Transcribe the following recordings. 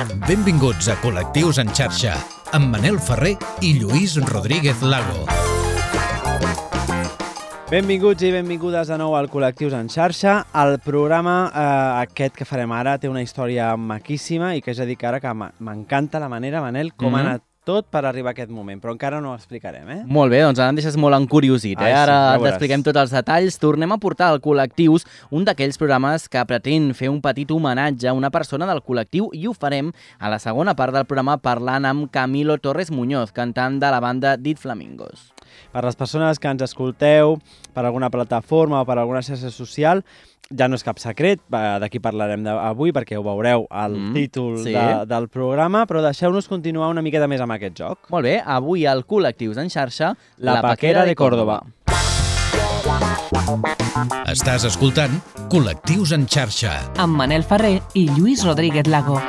Benvinguts a Col·lectius en xarxa, amb Manel Ferrer i Lluís Rodríguez Lago. Benvinguts i benvingudes de nou al Col·lectius en xarxa. El programa eh, aquest que farem ara té una història maquíssima i que és a dir que ara que m'encanta la manera, Manel, com mm -hmm. ha anat tot per arribar a aquest moment, però encara no ho explicarem, eh? Molt bé, doncs ara em deixes molt encuriosit, eh? Ai, sí, ara t'expliquem tots els detalls. Tornem a portar al Col·lectius un d'aquells programes que pretén fer un petit homenatge a una persona del col·lectiu i ho farem a la segona part del programa parlant amb Camilo Torres Muñoz, cantant de la banda Dit Flamingos. Per les persones que ens escolteu per alguna plataforma o per alguna xarxa social, ja no és cap secret, d'aquí parlarem avui perquè ho veureu al mm, títol sí. de, del programa, però deixeu-nos continuar una miqueta més amb aquest joc. Molt bé, avui al Col·lectius en xarxa, La, la Paquera de Córdoba. Estàs escoltant Col·lectius en xarxa. Amb Manel Ferrer i Lluís Rodríguez Lago.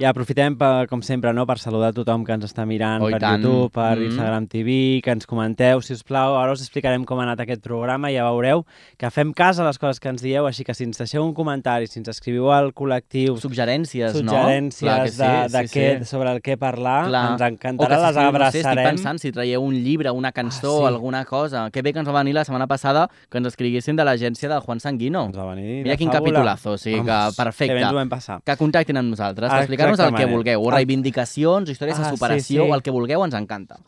I aprofitem, per, com sempre, no, per saludar a tothom que ens està mirant oh, per tant. YouTube, per mm. Instagram TV, que ens comenteu, si us plau. Ara us explicarem com ha anat aquest programa i ja veureu que fem cas a les coses que ens dieu, així que si ens deixeu un comentari, si ens escriviu al col·lectiu... Suggerències, suggerències no? de, sí, de sí, què, sí. sobre el que parlar, Clar. ens encantarà, les abraçarem. No sé, estic pensant si traieu un llibre, una cançó, ah, sí. alguna cosa. Que bé que ens va venir la setmana passada que ens escriguessin de l'agència de Juan Sanguino. Ens va venir Mira quin fàbula. capitulazo, o sigui que perfecte. Que bé ens ho vam passar. Que contactin amb nosaltres, ah, explicar explicar-nos el que vulgueu, o reivindicacions, històries ah, de superació, sí, sí. el que vulgueu, ens encanta.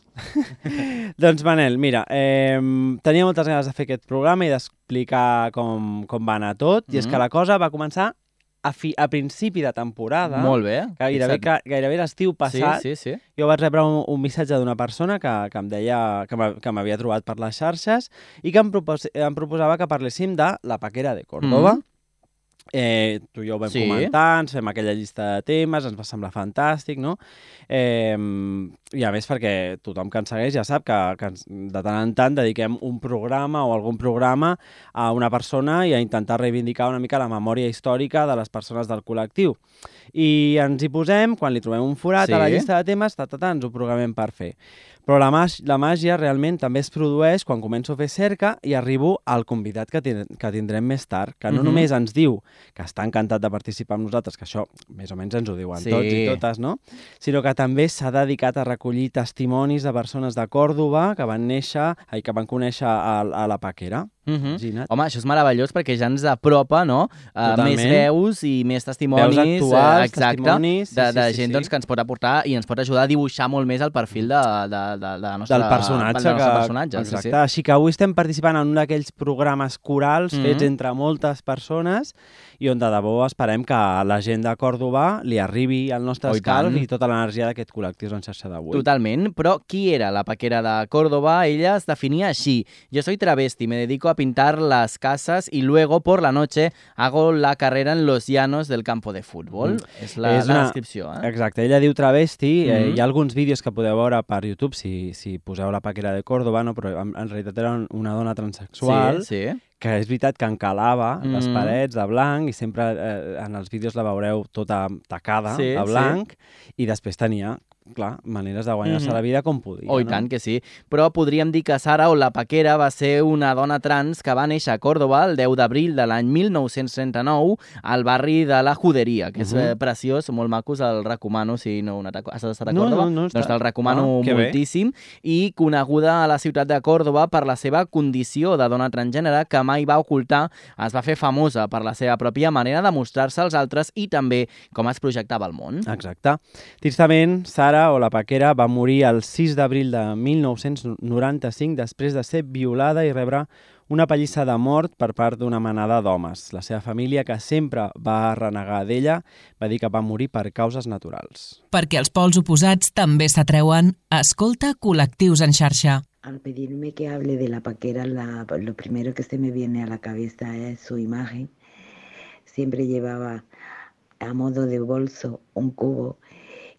doncs Manel, mira, eh, tenia moltes ganes de fer aquest programa i d'explicar com, com va anar tot, mm -hmm. i és que mm-hmm. la cosa va començar a, fi, a principi de temporada, Molt bé. gairebé, que, gairebé l'estiu passat, sí, sí, sí. jo vaig rebre un, un missatge d'una persona que, que em deia que m'havia trobat per les xarxes i que em, propos, em proposava que parléssim de la paquera de Córdoba, mm -hmm Eh, tu i jo ho vam sí. comentar, ens fem aquella llista de temes, ens va semblar fantàstic, no? Eh, I a més perquè tothom que ens segueix ja sap que, que de tant en tant dediquem un programa o algun programa a una persona i a intentar reivindicar una mica la memòria històrica de les persones del col·lectiu. I ens hi posem, quan li trobem un forat sí. a la llista de temes, ta, ta, ta, ens ho programem per fer. Però la, la màgia realment també es produeix quan començo a fer cerca i arribo al convidat que, ten que tindrem més tard, que no mm -hmm. només ens diu que està encantat de participar amb nosaltres, que això més o menys ens ho diuen sí. tots i totes, no? Sinó que també s'ha dedicat a recollir testimonis de persones de Còrdoba que van néixer i que van conèixer a, a la Paquera. Uh -huh. Home, això és meravellós perquè ja ens apropa no? Uh, més veus i més testimonis, veus actuals, exacte, testimonis, de, de sí, sí, gent sí. Doncs, que ens pot aportar i ens pot ajudar a dibuixar molt més el perfil de, de, de, de la nostra, del personatge. De que, personatge exacte. Sí, sí. Així que avui estem participant en un d'aquells programes corals uh -huh. fets entre moltes persones i on de debò esperem que la gent de Còrdoba li arribi al nostre oh, escalf i tota l'energia d'aquest col·lectiu en xarxa d'avui. Totalment, però qui era la paquera de Còrdoba? Ella es definia així. Jo soy travesti, me dedico a a pintar las casas y luego por la noche hago la carrera en los llanos del campo de fútbol. Mm. És la, és una... la descripció. Eh? Exacte, ella diu travesti, mm -hmm. eh, mm-hmm. hi ha alguns vídeos que podeu veure per YouTube si, si poseu la paquera de Córdoba, no? però en, en realitat era una dona transexual sí, sí que és veritat que encalava mm. les parets de blanc i sempre eh, en els vídeos la veureu tota tacada sí, de blanc sí. i després tenia clar, maneres de guanyar-se mm -hmm. la vida com podia. Oh, i no? tant que sí. Però podríem dir que Sara o la Paquera va ser una dona trans que va néixer a Còrdoba el 10 d'abril de l'any 1939 al barri de la Juderia, que és eh, preciós, molt macos, el recomano si no has estat a Còrdoba. No, no, no està... Doncs te'l recomano ah, moltíssim. Bé. I coneguda a la ciutat de Còrdoba per la seva condició de dona transgènere que mai va ocultar, es va fer famosa per la seva pròpia manera de mostrar-se als altres i també com es projectava al món. Exacte. Tristament, Sara Sara o la Paquera va morir el 6 d'abril de 1995 després de ser violada i rebre una pallissa de mort per part d'una manada d'homes. La seva família, que sempre va renegar d'ella, va dir que va morir per causes naturals. Perquè els pols oposats també s'atreuen, escolta col·lectius en xarxa. Al pedirme que hable de la paquera, la, lo primero que se me viene a la cabeza es su imagen. Siempre llevaba a modo de bolso un cubo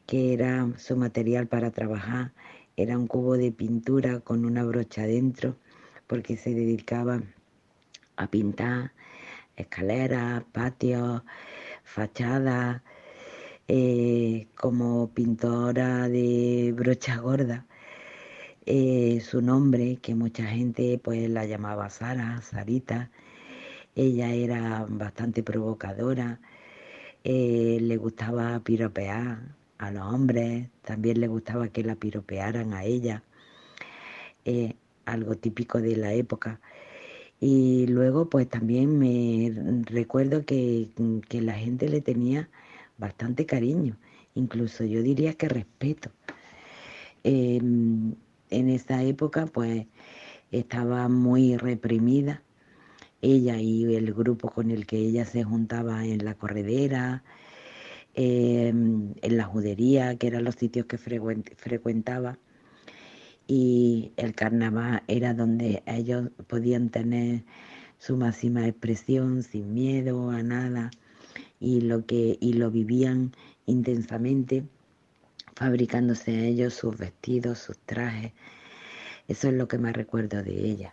que era su material para trabajar. Era un cubo de pintura con una brocha dentro, porque se dedicaba a pintar escaleras, patios, fachadas, eh, como pintora de brocha gorda. Eh, su nombre, que mucha gente pues la llamaba Sara, Sarita, ella era bastante provocadora, eh, le gustaba piropear a los hombres, también le gustaba que la piropearan a ella, eh, algo típico de la época. Y luego pues también me recuerdo que, que la gente le tenía bastante cariño, incluso yo diría que respeto. Em, en esa época pues estaba muy reprimida ella y el grupo con el que ella se juntaba en la corredera, em, en la judería, que eran los sitios que frecuentaba. Y el carnaval era donde ellos podían tener su máxima expresión sin miedo a nada y lo que y lo vivían intensamente fabricándose ellos sus vestidos, sus trajes. Eso es lo que más recuerdo de ella.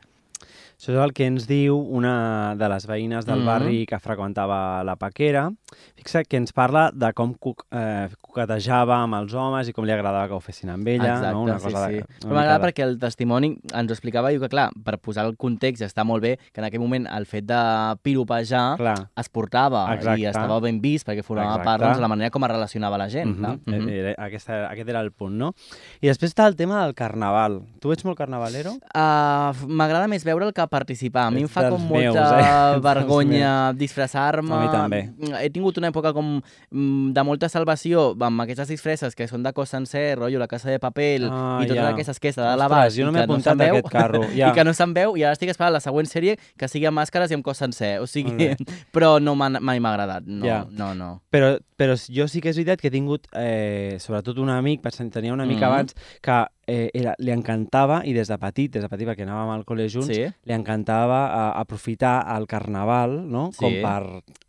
Això és el que ens diu una de les veïnes del mm -hmm. barri que freqüentava la Paquera. Fixa't que ens parla de com cuc, eh, coquetejava amb els homes i com li agradava que ho fessin amb ella. Exacte, no? una sí, cosa sí. De, m'agrada de... perquè el testimoni ens ho explicava, diu que, clar, per posar el context està molt bé que en aquell moment el fet de piropejar clar. es portava Exacte. i estava ben vist perquè formava Exacte. part doncs, de la manera com es relacionava la gent. Mm -hmm. Mm -hmm. Era, aquesta, aquest era el punt, no? I després està el tema del carnaval. Tu ets molt carnavalero? Uh, M'agrada més veure el que participar. A mi em fa com molta meus, eh? vergonya disfressar-me. A mi també. He tingut una època com mm, de molta salvació amb aquestes disfresses que són de cos sencer, rotllo La Casa de Papel ah, i totes ja. aquestes que de la base. jo no m'he apuntat no aquest carro. Ja. I que no se'n veu i ara estic esperant la següent sèrie que sigui amb màscares i amb cos sencer. O sigui, però no mai m'ha agradat. No, ja. no, no. Però, però jo sí que és veritat que he tingut, eh, sobretot un amic, tenia un amic mm abans, que eh, era, li encantava, i des de petit, des de petit perquè anàvem al col·le junts, sí. li encantava eh, aprofitar el carnaval no? sí. com per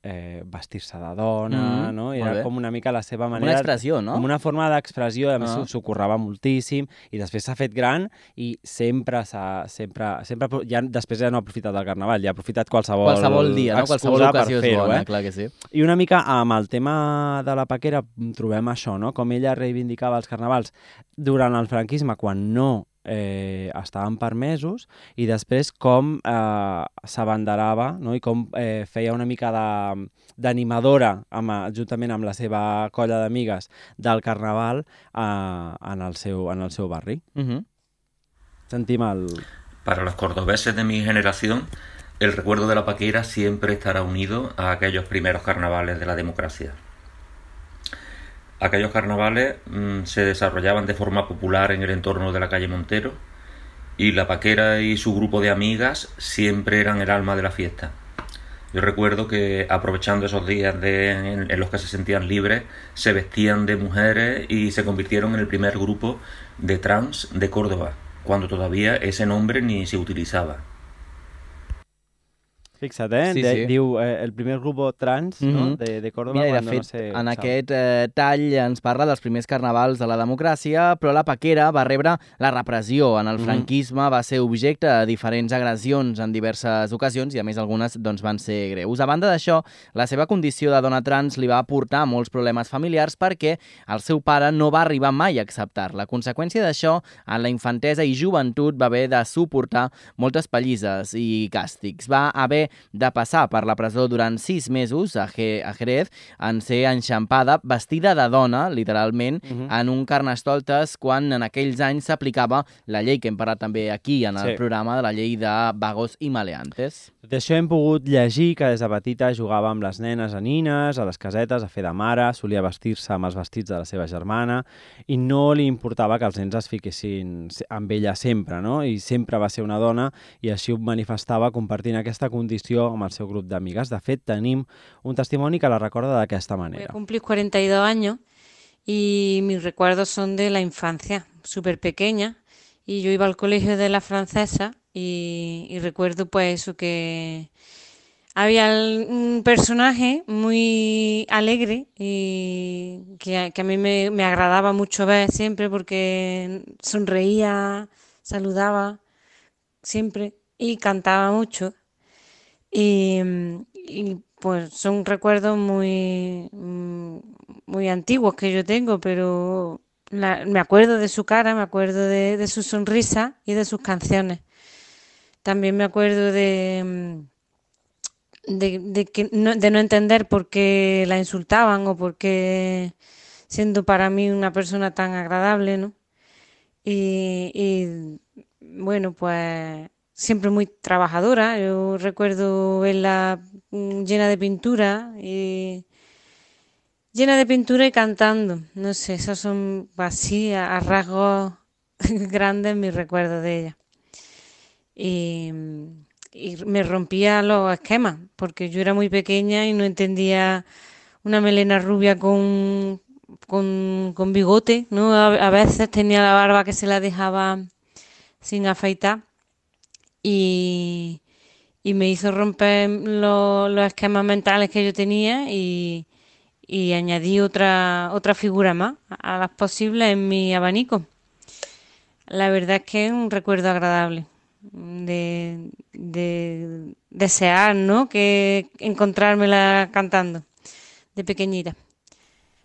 eh, vestir-se de dona, mm -hmm. no? I era com una mica la seva manera... Una expressió, no? Com una forma d'expressió, a més ah. s'ho currava moltíssim, i després s'ha fet gran i sempre s'ha... Sempre, sempre, ja, després ja no ha aprofitat el carnaval, ja ha aprofitat qualsevol... Qualsevol dia, no? Qualsevol ocasió és bona, eh? clar que sí. I una mica amb el tema de la paquera trobem això, no? Com ella reivindicava els carnavals durant el franquisme, quan no eh, estaven permesos i després com eh, s'abanderava no? i com eh, feia una mica d'animadora juntament amb la seva colla d'amigues del carnaval eh, en, el seu, en el seu barri. Uh -huh. Sentim el... Para los cordobeses de mi generación, el recuerdo de la paquera siempre estará unido a aquellos primeros carnavales de la democracia. Aquellos carnavales mmm, se desarrollaban de forma popular en el entorno de la calle Montero y la paquera y su grupo de amigas siempre eran el alma de la fiesta. Yo recuerdo que aprovechando esos días en, en, los que se sentían libres, se vestían de mujeres y se convirtieron en el primer grupo de trans de Córdoba, cuando todavía ese nombre ni se utilizaba. Fixa't, eh? Sí, de, sí. Diu eh, el primer grup trans mm -hmm. no? Mhm. de, de Córdoba. Mira, de fet, no sé, en aquest eh, tall ens parla dels primers carnavals de la democràcia, però la Paquera va rebre la repressió. En el mhm. franquisme mm -hmm. va ser objecte de diferents agressions en diverses ocasions i, a més, algunes doncs, van ser greus. A banda d'això, la seva condició de dona trans li va portar molts problemes familiars perquè el seu pare no va arribar mai a acceptar. La conseqüència d'això, en la infantesa i joventut, va haver de suportar moltes pallisses i càstigs. Va haver de passar per la presó durant sis mesos a, Jerez en ser enxampada vestida de dona, literalment, uh mhm. -huh. en un carnestoltes quan en aquells anys s'aplicava la llei que hem parlat també aquí en el sí. programa de la llei de vagos i maleantes. Tot això hem pogut llegir que des de petita jugava amb les nenes a nines, a les casetes, a fer de mare, solia vestir-se amb els vestits de la seva germana i no li importava que els nens es fiquessin amb ella sempre, no? I sempre va ser una dona i així ho manifestava compartint aquesta condició condició amb el seu grup d'amigues. De fet, tenim un testimoni que la recorda d'aquesta manera. Voy a cumplir 42 años y mis recuerdos son de la infancia, súper pequeña. Y yo iba al colegio de la francesa y, y recuerdo pues eso que había un personaje muy alegre y que, que a mí me, me, agradaba mucho ver siempre porque sonreía, saludaba siempre y cantaba mucho. Y, y pues son recuerdos muy, mm, muy antiguos que yo tengo, pero me acuerdo de su cara, me acuerdo de, de, su sonrisa y de sus canciones. También me acuerdo de, de, de que no, de no entender por qué la insultaban o por qué, siendo para mí una persona tan agradable, ¿no? Y, bueno, pues siempre muy trabajadora. Yo recuerdo verla mm, llena de pintura y llena de pintura y cantando. No sé, esos son así a, rasgos grandes mis recuerdos de ella. Y, me rompía los esquemas, porque yo era muy pequeña y no entendía una melena rubia con, con, con bigote, ¿no? A, a veces tenía la barba que se la dejaba sin afeitar y, y me hizo romper lo- los esquemas mentales que yo tenía y, y añadí otra, otra figura más a las posibles en mi abanico. La verdad es que es un recuerdo agradable de, de desear, ¿no? Que encontrármela cantando de pequeñita.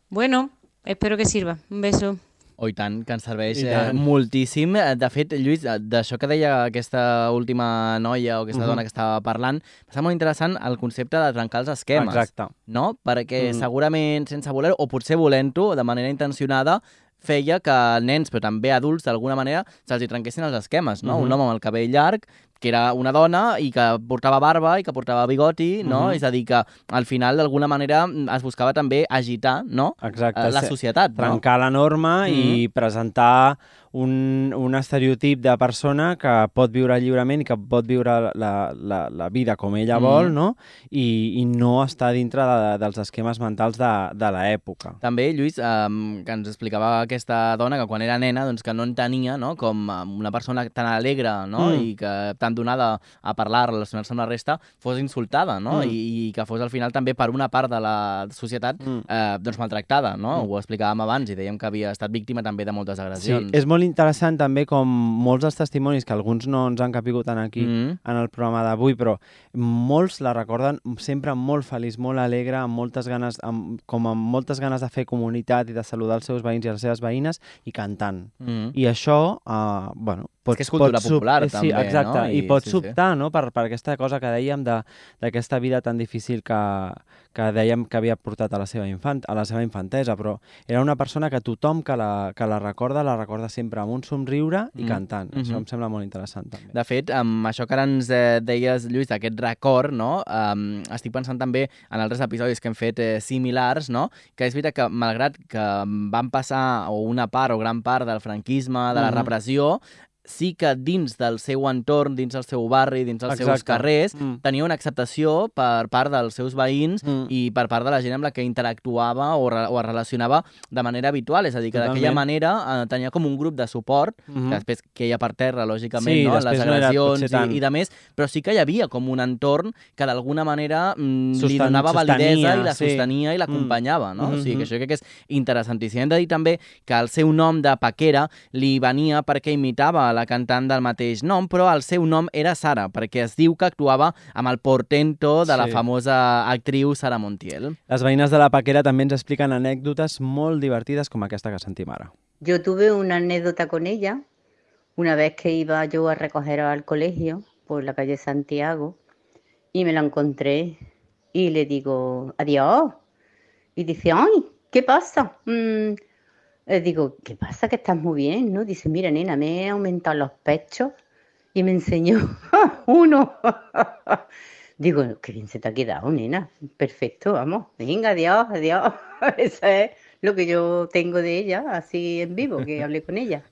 Bueno, espero que sirva. Un beso. Oh, i tant, que ens serveix eh, moltíssim. Eh, De fet, Lluís, eh, d'això que deia aquesta última noia o aquesta Mhm. dona que estava parlant, sembla molt interessant el concepte de trencar els esquemes. Exacte. no? Perquè Mm. segurament sense voler o potser volent-ho, de manera intencionada, feia que nens, però també adults, d'alguna manera, se'ls hi trenquessin els esquemes, no? Mhm. Un home amb el cabell llarg, que era una dona i que portava barba i que portava bigoti, no? Mhm. És a dir, que al final, d'alguna manera, es buscava també agitar, no? Exacte. Eh, La societat, no? trencar la norma Mhm. i presentar un, un estereotip de persona que pot viure lliurement i que pot viure la, la, la vida com ella Mhm. vol, no? I, i no estar dintre de, dels esquemes mentals de, de l'època. També, Lluís, eh, que ens explicava aquesta dona que quan era nena doncs, que no entenia no? com una persona tan alegre no? Mm. i que tan donada a parlar, relacionar-se amb la resta, fos insultada no? Mm. I, i que fos al final també per una part de la societat Mm. eh, doncs maltractada. No? Mm. Ho explicàvem abans i dèiem que havia estat víctima també de moltes Sí, agressions. és molt interessant també com molts dels testimonis, que alguns no ens han capigut en aquí, Mm. en el programa d'avui, però molts la recorden sempre molt feliç, molt alegre, amb moltes ganes, amb, com amb moltes ganes de fer comunitat i de saludar els seus veïns i les seves veïnes i cantant. Mm. I això, uh, bueno, pot, que és cultura pot sub- popular, eh, sí, també, exacte, no? I, I- pot sí, sí. sobtar, no?, per, per aquesta cosa que dèiem de- d'aquesta vida tan difícil que, que dèiem que havia portat a la seva infant, a la seva infantesa, però era una persona que tothom que la, que la recorda, la recorda sempre amb un somriure i Mm. cantant. Això Mhm. em sembla molt interessant, també. De fet, amb això que ara ens eh, deies, Lluís, d'aquest record, no? Um, estic pensant també en altres episodis que hem fet eh, similars, no? que és veritat que, malgrat que van passar o una part o gran part del franquisme, de la Mhm. repressió, sí que dins del seu entorn, dins del seu barri, dins dels seus Exacte. carrers, Mm. tenia una acceptació per part dels seus veïns Mm. i per part de la gent amb la que interactuava o, re o es relacionava de manera habitual. És a dir, que d'aquella manera eh, tenia com un grup de suport Mhm. que després queia per terra, lògicament, Sí, no? les no agressions tant. i, i de més, però sí que hi havia com un entorn que d'alguna manera mm, li donava validesa sostenia, i la sí. sostenia i Mm. l'acompanyava, no? O sigui, Mhm. que això crec que és interessantíssim. Hem de dir també que el seu nom de Paquera li venia perquè imitava la cantant del mateix nom, però el seu nom era Sara, perquè es diu que actuava amb el portento de la Sí. famosa actriu Sara Montiel. Les veïnes de la Paquera també ens expliquen anècdotes molt divertides com aquesta que sentim ara. Yo tuve una anécdota con ella una vez que iba yo a recoger al colegio por la calle Santiago y me la encontré y le digo, adiós. Y dice, ay, ¿qué pasa? Mm, le digo, ¿qué pasa? Que estás muy bien, ¿no? Dice, mira, nena, me he aumentado los pechos y me enseñó uno. Digo, qué bien se te ha quedado, nena. Perfecto, vamos. Venga, adiós, adiós. Eso es lo que yo tengo de ella, así en vivo, que hablé con ella.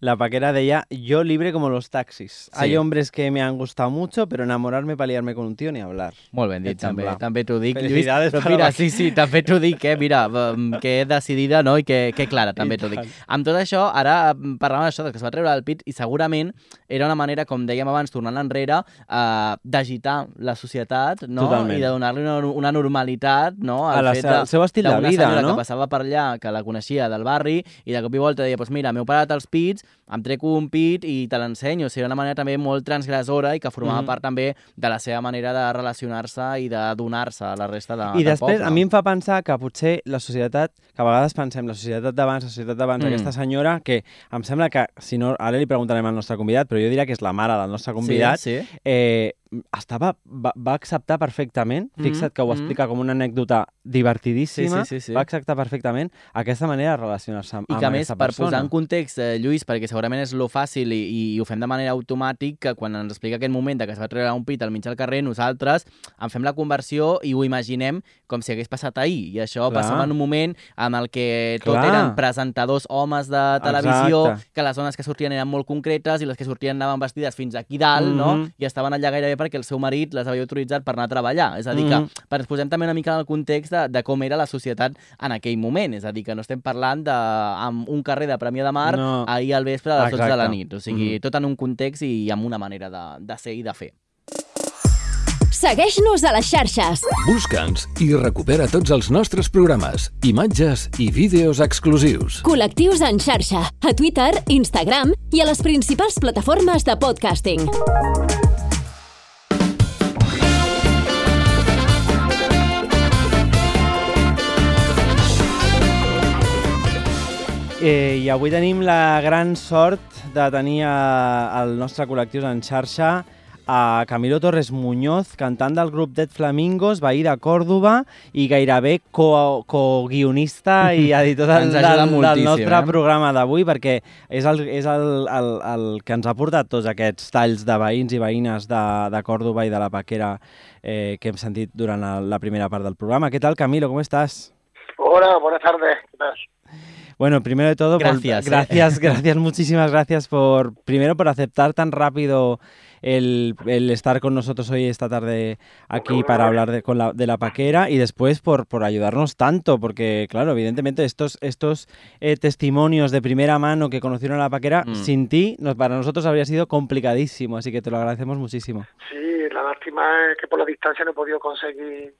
La Paquera deia, yo libre como los taxis. Hay Sí. hombres que me han gustado mucho, pero enamorarme para liarme con un tío ni hablar. Molt ben dit, et també, sembla? també t'ho dic, Lluís. Però la mira, sí, sí, també t'ho dic, eh? Mira, mm, que decidida, no?, i que, que clara, també t'ho dic. Amb tot això, ara mm, parlàvem d'això, que es va treure el pit, i segurament era una manera, com dèiem abans, tornant enrere, eh, d'agitar la societat, no?, Totalment. i de donar-li una, una normalitat, no?, A la fet se- al seu estil de vida, no? que passava per allà, que la coneixia del barri, i de cop i volta deia, pues mira, m'heu parat els pits, em trec un pit i te l'ensenyo. O sigui, era una manera també molt transgressora i que formava Mhm. part també de la seva manera de relacionar-se i de donar-se a la resta de, I després, poble. a mi em fa pensar que potser la societat, que a vegades pensem, la societat d'abans, la societat d'abans, Mm. aquesta senyora, que em sembla que, si no, ara li preguntarem al nostre convidat, però jo diria que és la mare del nostre convidat, Sí, sí. eh, estava, va, va acceptar perfectament, Mhm, fixa't que ho mhm. explica com una anècdota divertidíssima, Sí, sí, sí, sí. va acceptar perfectament aquesta manera de relacionar-se amb, I que, a més, per persona. posar en context, eh, Lluís, perquè segurament és lo fàcil i, i ho fem de manera automàtic, que quan ens explica aquest moment de que es va treure un pit al mig del carrer, nosaltres en fem la conversió i ho imaginem com si hagués passat ahir. I això Clar. passava en un moment en el que tot Clar. eren presentadors homes de televisió, Exacte. que les dones que sortien eren molt concretes i les que sortien anaven vestides fins aquí dalt, no? Mhm. I estaven allà gairebé perquè el seu marit les havia autoritzat per anar a treballar. És a dir, que Mhm. per ens posem també una mica en el context de, de com era la societat en aquell moment. És a dir, que no estem parlant de amb un carrer de Premià de Mar No. ahir al vespre a les 12 de la Exacte. nit. O sigui, Mhm. tot en un context i amb una manera de, de ser i de fer. Segueix-nos a les xarxes. Busca'ns i recupera tots els nostres programes, imatges i vídeos exclusius. Col·lectius en xarxa, a Twitter, Instagram i a les principals plataformes de podcasting. Eh, I avui tenim la gran sort de tenir a, al nostre col·lectiu en xarxa a Camilo Torres Muñoz, cantant del grup Dead Flamingos, veí de Còrdoba i gairebé co- co-guionista i editor del, del, del nostre eh? programa d'avui perquè és, el, és el, el, el que ens ha portat tots aquests talls de veïns i veïnes de, de Còrdoba i de la Paquera eh, que hem sentit durant la, la primera part del programa. Què tal, Camilo? Com estàs? Hola, buenas tardes. ¿Qué tal? Bueno, primero de todo, Gracias, ¿eh? gracias, gracias, muchísimas gracias por, primero por aceptar tan rápido el, el estar con nosotros hoy esta tarde aquí para hablar de, con la, de la paquera y después por, por ayudarnos tanto, porque claro, evidentemente estos, estos eh, testimonios de primera mano que conocieron a la paquera, Mm. sin ti, nos, para nosotros habría sido complicadísimo, así que te lo agradecemos muchísimo. Sí, la lástima es que por la distancia no he podido conseguir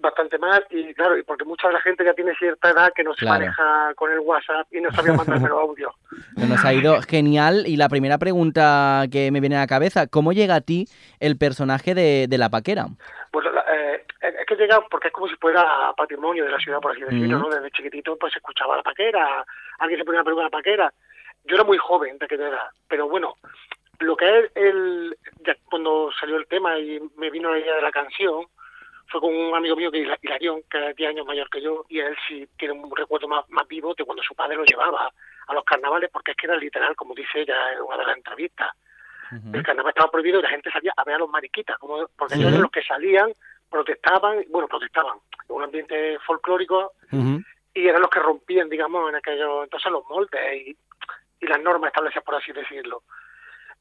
bastante más y claro, y porque mucha de la gente ya tiene cierta edad que no se Claro. maneja con el WhatsApp y no sabía mandarme los audios. Nos ha ido genial. Y la primera pregunta que me viene a la cabeza, ¿cómo llega a ti el personaje de, de la paquera? Pues eh, es que llega porque es como si fuera patrimonio de la ciudad, por así decirlo, Ujú. ¿no? Desde chiquitito pues se escuchaba la paquera, alguien se ponía a preguntar la paquera. Yo era muy joven de aquella edad, pero bueno, lo que es el... ya cuando salió el tema y me vino la idea de la canción, fue con un amigo mío que es Hila- Hilarión, que es 10 años mayor que yo, y él sí tiene un recuerdo más, más vivo de cuando su padre lo llevaba a los carnavales, porque es que era literal, como dice ella en una de las entrevistas. El carnaval estaba prohibido y la gente salía a ver a los mariquitas, como, porque ellos eran los que salían, protestaban, bueno, protestaban, en un ambiente folclórico, y eran los que rompían, digamos, en aquellos entonces los moldes y, y las normas establecidas, por así decirlo.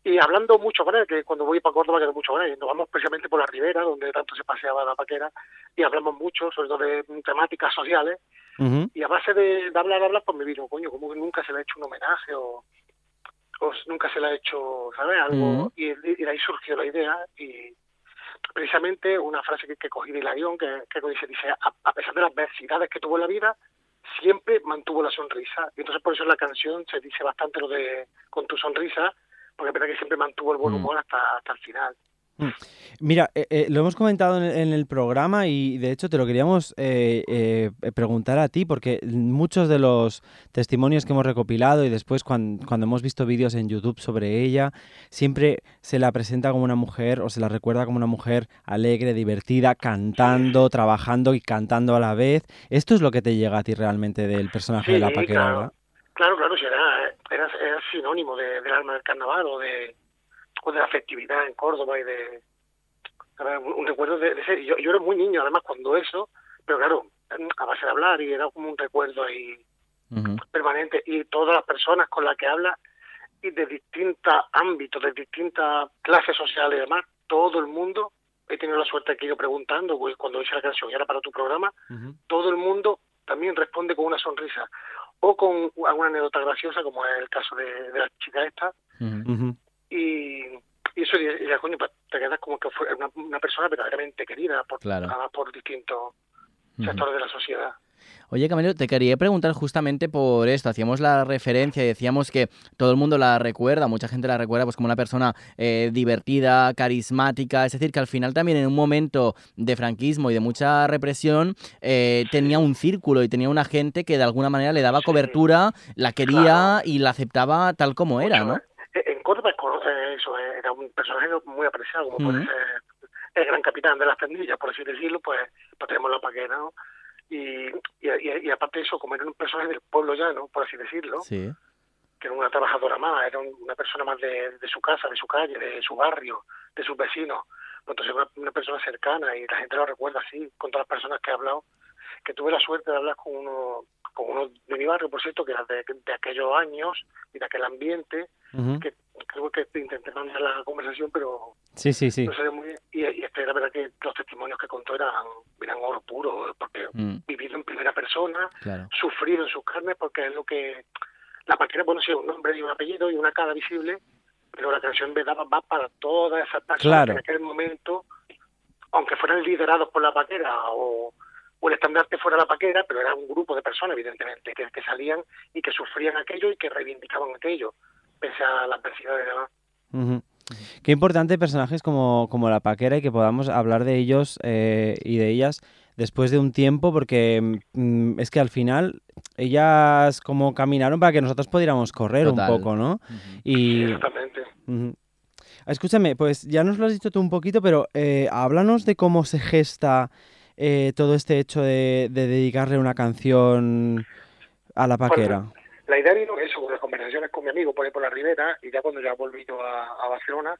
Y hablando mucho con él, que cuando voy para Córdoba quedo mucho con él, nos vamos precisamente por la ribera, donde tanto se paseaba la paquera, y hablamos mucho, sobre todo de temáticas sociales, y a base de, de hablar, hablar, pues me vino, coño, como que nunca se le ha hecho un homenaje o, o nunca se le ha hecho, ¿sabes? Algo, y de ahí surgió la idea y precisamente una frase que, que cogí de Hilarión, que, que dice, dice a, a pesar de las adversidades que tuvo en la vida, siempre mantuvo la sonrisa. Y entonces por eso en la canción se dice bastante lo de con tu sonrisa, porque es verdad que siempre mantuvo el buen Mm. humor hasta, hasta el final. Mira, eh, eh, lo hemos comentado en el, en el programa y de hecho te lo queríamos eh, eh, preguntar a ti porque muchos de los testimonios que hemos recopilado y después cuan- cuando hemos visto vídeos en YouTube sobre ella, siempre se la presenta como una mujer o se la recuerda como una mujer alegre, divertida, cantando, trabajando y cantando a la vez. ¿Esto es lo que te llega a ti realmente del personaje de la paquera, claro. verdad? Claro, claro, era sinónimo de- del alma del carnaval o de, o de la festividad en Córdoba y de... un, un recuerdo de, de ser... Yo, yo era muy niño, además, cuando eso, pero claro, a base de hablar y era como un recuerdo ahí permanente. Y todas las personas con las que habla y de distintos ámbitos, de distintas clases sociales y demás, todo el mundo, he tenido la suerte que he ido preguntando, pues, cuando hice la canción y era para tu programa, todo el mundo también responde con una sonrisa o con alguna anécdota graciosa, como es el caso de, de la chica esta, y, y eso, y, coño, te quedas como que fue una, una persona verdaderamente querida por, Claro. además por distintos sectores de la sociedad. Oye, Camilo, te quería preguntar justamente por esto. Hacíamos la referencia y decíamos que todo el mundo la recuerda, mucha gente la recuerda pues como una persona eh, divertida, carismática. Es decir, que al final también en un momento de franquismo y de mucha represión eh, tenía un círculo y tenía una gente que de alguna manera le daba cobertura, la quería y la aceptaba tal como era, ¿no? Eh, En Córdoba conoce eso, eh, era un personaje muy apreciado, como puede Ujú. ser el gran capitán de las tendillas, por así decirlo, pues, pues tenemos la paquera, ¿no? Y, y, y- y aparte de eso, como era un personaje del pueblo llano, por así decirlo, Sí. que era una trabajadora más, era un- una persona más de, de su casa, de su calle, de su barrio, de sus vecinos. Pues Entonces una, una persona cercana y la gente lo recuerda así, con todas las personas que he hablado, que tuve la suerte de hablar con uno, con uno de mi barrio, por cierto, que era de, de aquellos años y de aquel ambiente, que creo que intenté mandar la conversación, pero Sí, sí, sí. no salió muy bien. Y, y este, la verdad que los testimonios que contó eran, eran oro puro, porque Mm, vivido en primera persona, claro. sufrido en sus carnes, porque es lo que... La paquera, bueno, sí, un nombre y un apellido y una cara visible, pero la canción me daba va para todas esas personas Claro. que en aquel momento, aunque fueran liderados por la paquera o, o el estandarte fuera la paquera, pero era un grupo de personas, evidentemente, que, que salían y que sufrían aquello y que reivindicaban aquello, pese a la adversidad de demás. Qué importante personajes como, como la Paquera y que podamos hablar de ellos eh, y de ellas después de un tiempo, porque mm, es que al final ellas como caminaron para que nosotros pudiéramos correr Total. un poco, ¿no? Y Exactamente. Ujú. Escúchame, pues ya nos lo has dicho tú un poquito, pero eh, háblanos de cómo se gesta eh, todo este hecho de, de dedicarle una canción a la Paquera. La idea vino eso, con las conversaciones con mi amigo por ahí por la ribera, y ya cuando ya volví yo a, a Barcelona,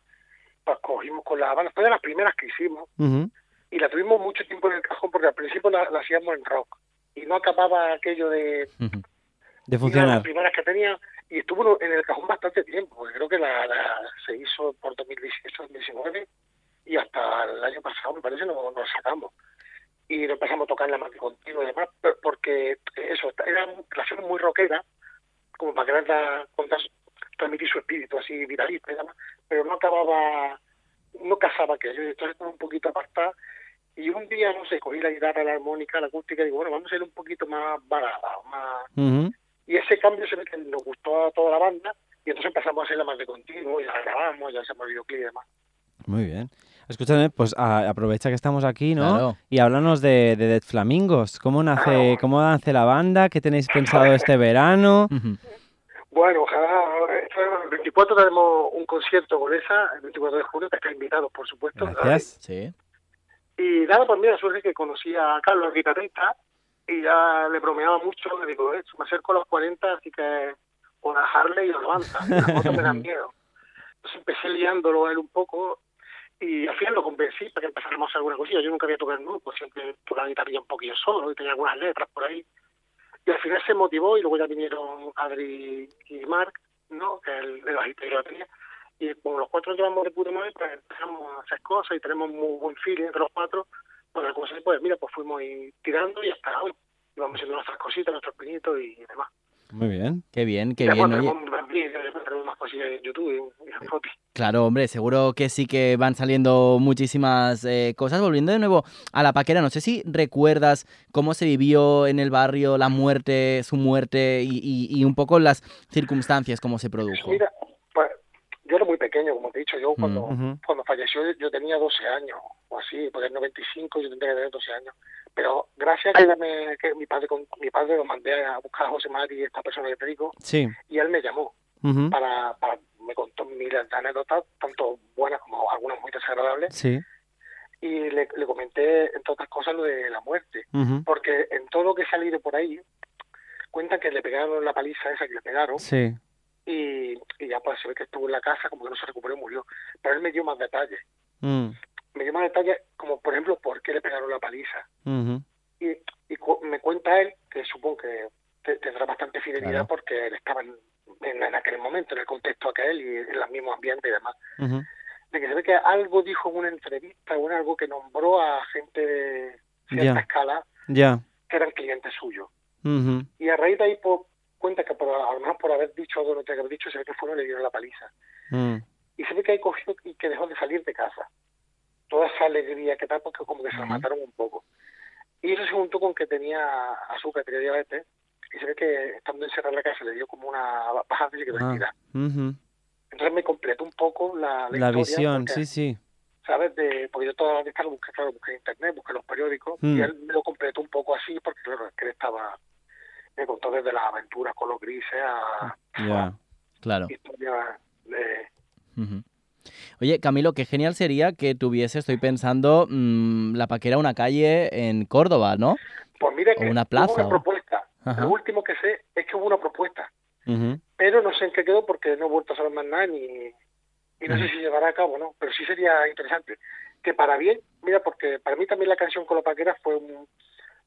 pues cogimos con la banda, fue de las primeras que hicimos, y la tuvimos mucho tiempo en el cajón, porque al principio la, la hacíamos en rock, y no acababa aquello de... De y una de funcionar. las primeras que tenía, y estuvo en el cajón bastante tiempo, porque creo que la, la- se hizo por 2018-2019, y hasta el año pasado, me parece, no nos sacamos. Y lo empezamos a tocar la marca continua y demás, porque eso, era una relación muy rockera, como para dar- contar, transmitir su espíritu así viralista y demás, pero no acababa, no casaba aquello, entonces estaba un poquito apartada. Y un día, no sé, cogí la guitarra, la armónica, la acústica, y digo, bueno, vamos a ir un poquito más balada, más... Y ese cambio se ve que nos gustó a toda la banda, y entonces empezamos a hacerla más de continuo, y la grabamos, ya hacemos videoclip y demás. Muy bien. Escúchame, pues a- aprovecha que estamos aquí, ¿no? Claro. Y háblanos de, de Dead Flamingos. ¿Cómo nace, cómo nace la banda? ¿Qué tenéis pensado este verano? Bueno, ojalá, el 24 tenemos un concierto con esa, el 24 de junio, que está invitados, por supuesto. Gracias. Sí. Y nada, pues mira, suerte que conocí a Carlos, el guitarrista, y ya le bromeaba mucho, le digo, eh, me acerco a los 40, así que con la Harley y lo levanta, las motos me dan miedo. Entonces empecé liándolo a él un poco, y al final lo convencí para que empezáramos alguna cosilla. Yo nunca había tocado en grupo, siempre tocaba la guitarrilla un poquillo solo, y tenía algunas letras por ahí. Y al final se motivó, y luego ya vinieron Adri y Mark, ¿no? El, el bajista y la batería. Y como los cuatro llevamos de puta madre, pues empezamos a hacer cosas y tenemos muy buen feeling entre los cuatro. Pues la cosa, pues mira, pues fuimos tirando y hasta hoy. Y vamos haciendo nuestras cositas, nuestros pinitos y demás. Muy bien. Qué bien, qué bien. Oye, YouTube Spotify. Claro, hombre, seguro que sí que van saliendo muchísimas eh, cosas. Volviendo de nuevo a la paquera, no sé si recuerdas cómo se vivió en el barrio la muerte, su muerte y, y- y un poco las circunstancias, cómo se produjo. Mira, yo era muy pequeño, como te he dicho, yo cuando, Ujú. cuando falleció yo tenía 12 años o así, porque en 95 yo tendría que tener 12 años. Pero gracias a que, me- que mi padre con, mi padre lo mandé a buscar a José Mari, esta persona que te digo, Sí. y él me llamó para, para me contó miles de anécdotas, tanto buenas como algunas muy desagradables, Sí. y le, le comenté, entre otras cosas, lo de la muerte. Porque en todo lo que he salido por ahí, cuentan que le pegaron la paliza esa que le pegaron, Sí. Y, y ya pues se ve que estuvo en la casa, como que no se recuperó y murió. Pero él me dio más detalles. Mm. Me dio más detalles, como por ejemplo, por qué le pegaron la paliza. Ujú. Y, y cu- me cuenta él, que supongo que te- tendrá bastante fidelidad Claro. porque él estaba en, en, en aquel momento, en el contexto aquel y en el mismo ambiente y demás. Ujú. De que se ve que algo dijo en una entrevista o en algo que nombró a gente de cierta Ya. escala Ya. que eran clientes suyos. Ujú. Y a raíz de ahí pues, cuenta que por, a lo mejor por haber dicho no tenía que haber dicho, se ve que fueron y le dieron la paliza. Mm. Y se ve que ahí cogió y que dejó de salir de casa. Toda esa alegría que tal, porque como que se la mataron un poco. Y eso se juntó con que tenía azúcar, tenía diabetes, y se ve que estando encerrado en la casa le dio como una bajada física de Ah. Entonces me completó un poco la, la, La visión, porque, sí, sí. ¿Sabes? De, porque yo las listas lo busqué, claro, busqué en internet, busqué los periódicos, Mm. y él me lo completó un poco así, porque claro, es que él estaba, me contó desde las aventuras con los grises a Ya. Claro. historias de. Oye, Camilo, qué genial sería que tuviese, estoy pensando, mm, la paquera una calle en Córdoba, ¿no? Pues mira O que una hubo plaza, una o- propuesta. Ajá. Lo último que sé es que hubo una propuesta, pero no sé en qué quedó porque no he vuelto a saber más nada ni y no sé si llevará a cabo o no, pero sí sería interesante. Que para bien, mira, porque para mí también la canción con la paquera fue un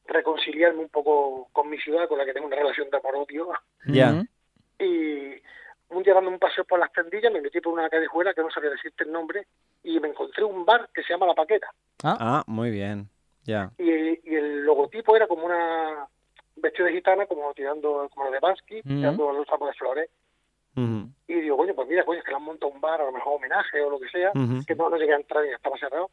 reconciliarme un poco con mi ciudad, con la que tengo una relación de amor-odio. Ya. Y un día dando un paseo por las tendillas me metí por una callejuela que no sabía decirte el nombre y me encontré un bar que se llama La Paquera. Ah, muy bien. Ya. Y, y el logotipo era como una vestido de gitana, como tirando, como lo de Bansky, tirando los ramos de flores. Y digo, coño, pues mira, coño, es que le han montado un bar, a lo mejor homenaje o lo que sea, que no, no llegué a entrar y estaba cerrado.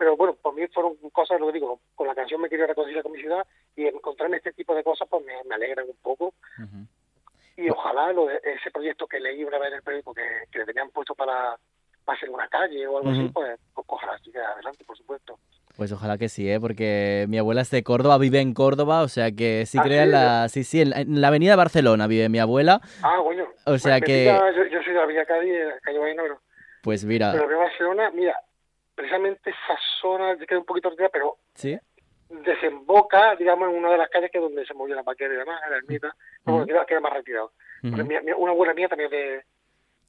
Pero bueno, por mí fueron cosas, lo que digo, con la canción me quería reconciliar con mi ciudad y encontrarme este tipo de cosas pues me, me alegran un poco. Ujú. Y ojalá lo de, ese proyecto que leí una vez en el periódico que, que le tenían puesto para, para hacer una calle o algo así, Ujú. pues, pues ojalá siga adelante, por supuesto. Pues ojalá que sí, ¿eh? porque mi abuela es de Córdoba, vive en Córdoba, o sea que sí ¿Ah, crea sí? la... Sí, sí, en, en la avenida Barcelona vive mi abuela. Ah, coño. O sea me que- pica- yo, yo soy de la Villa Cádiz, calle Baino, pero, Pues mira, pero de Barcelona, mira, precisamente esa zona ya queda un poquito retirada, pero ¿sí? desemboca, digamos, en una de las calles que es donde se movió la paquera y demás, en la ermita, pero bueno, Ujú. queda, queda más retirado. Mi- mi- una abuela mía también de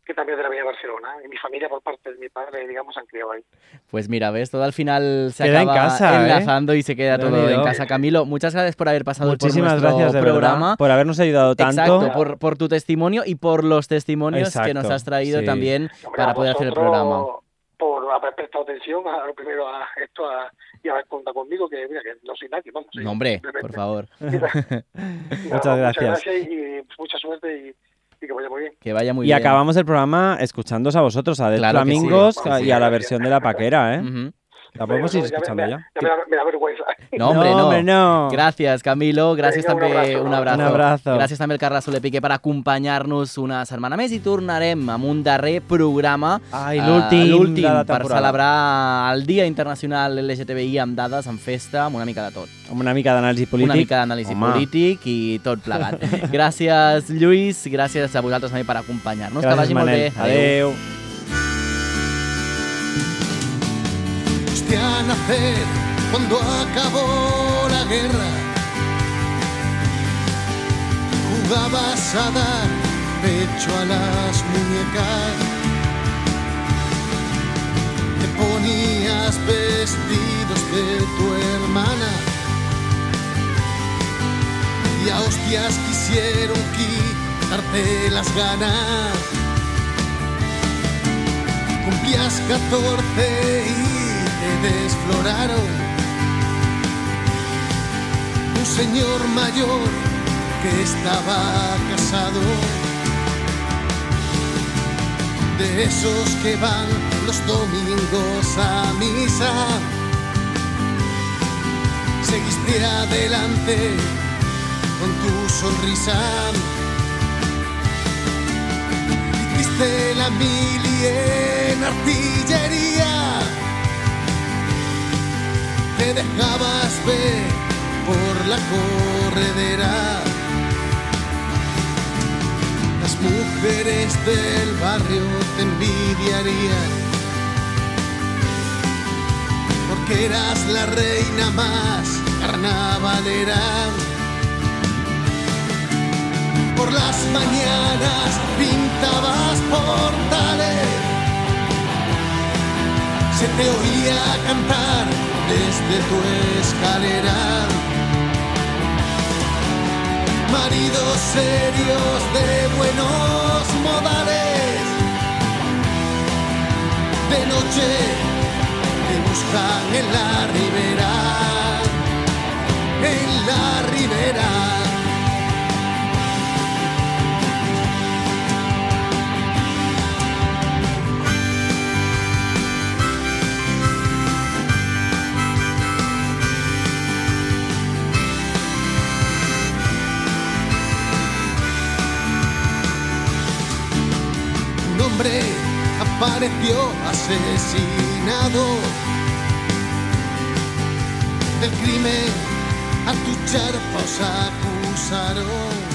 que también de la Villa de Barcelona, y mi familia por parte de mi padre, digamos, han criado ahí. Pues mira, ves, todo al final se Queda en casa, ¿eh? enlazando y se queda todo en casa. Camilo, muchas gracias por haber pasado Muchísimas por nuestro gracias, de programa. verdad, por habernos ayudado tanto. Exacto, por, por tu testimonio y por los testimonios que nos has traído sí. también Hombre, para poder hacer el programa. Por haber prestado atención a lo primero a esto a, y haber contado conmigo, que mira, que no soy nadie, vamos. No, hombre, por favor. Muchas gracias. Muchas gracias y mucha suerte y, y que vaya muy bien. Que vaya muy y bien. acabamos el programa escuchándos a vosotros, a Dead Claro. Flamingos Sí, y a la versión de la paquera, ¿eh? Podemos ir escuchando me, ya. ya me da, me da vergüenza. No, hombre, no. hombre, no. Gràcies, Camilo. Gràcies Vinga, un també. abraço. Un abrazo. Un abrazo. Gràcies també al Carles Soler Piqué per acompanyar-nos una setmana més i tornarem amb un darrer programa Ai, eh, l'últim l'últim de la per celebrar el Dia Internacional LGTBI amb dades, amb festa, amb una mica de tot. Amb una mica d'anàlisi polític. Una mica d'anàlisi polític i tot plegat. gràcies, Lluís. Gràcies a vosaltres també per acompanyar-nos. Que vagi molt Manel. bé. Adéu. Hostia, nacer cuando acabó la guerra. Jugabas a dar pecho a las muñecas. Te ponías vestidos de tu hermana. Y a hostias quisieron quitarte las ganas. Cumplías 14 y desfloraron. Un señor mayor que estaba casado. De esos que van los domingos a misa. Seguiste adelante con tu sonrisa. Hiciste la mili en artillería. Te dejabas ver por la corredera. Las mujeres del barrio te envidiarían. Porque eras la reina más carnavalera. Por las mañanas pintabas portales. Se te oía cantar desde tu escalera. Maridos serios de buenos modales. De noche te buscan en la ribera. En la ribera. Apareció asesinado. Del crimen a tu charpa os acusaron.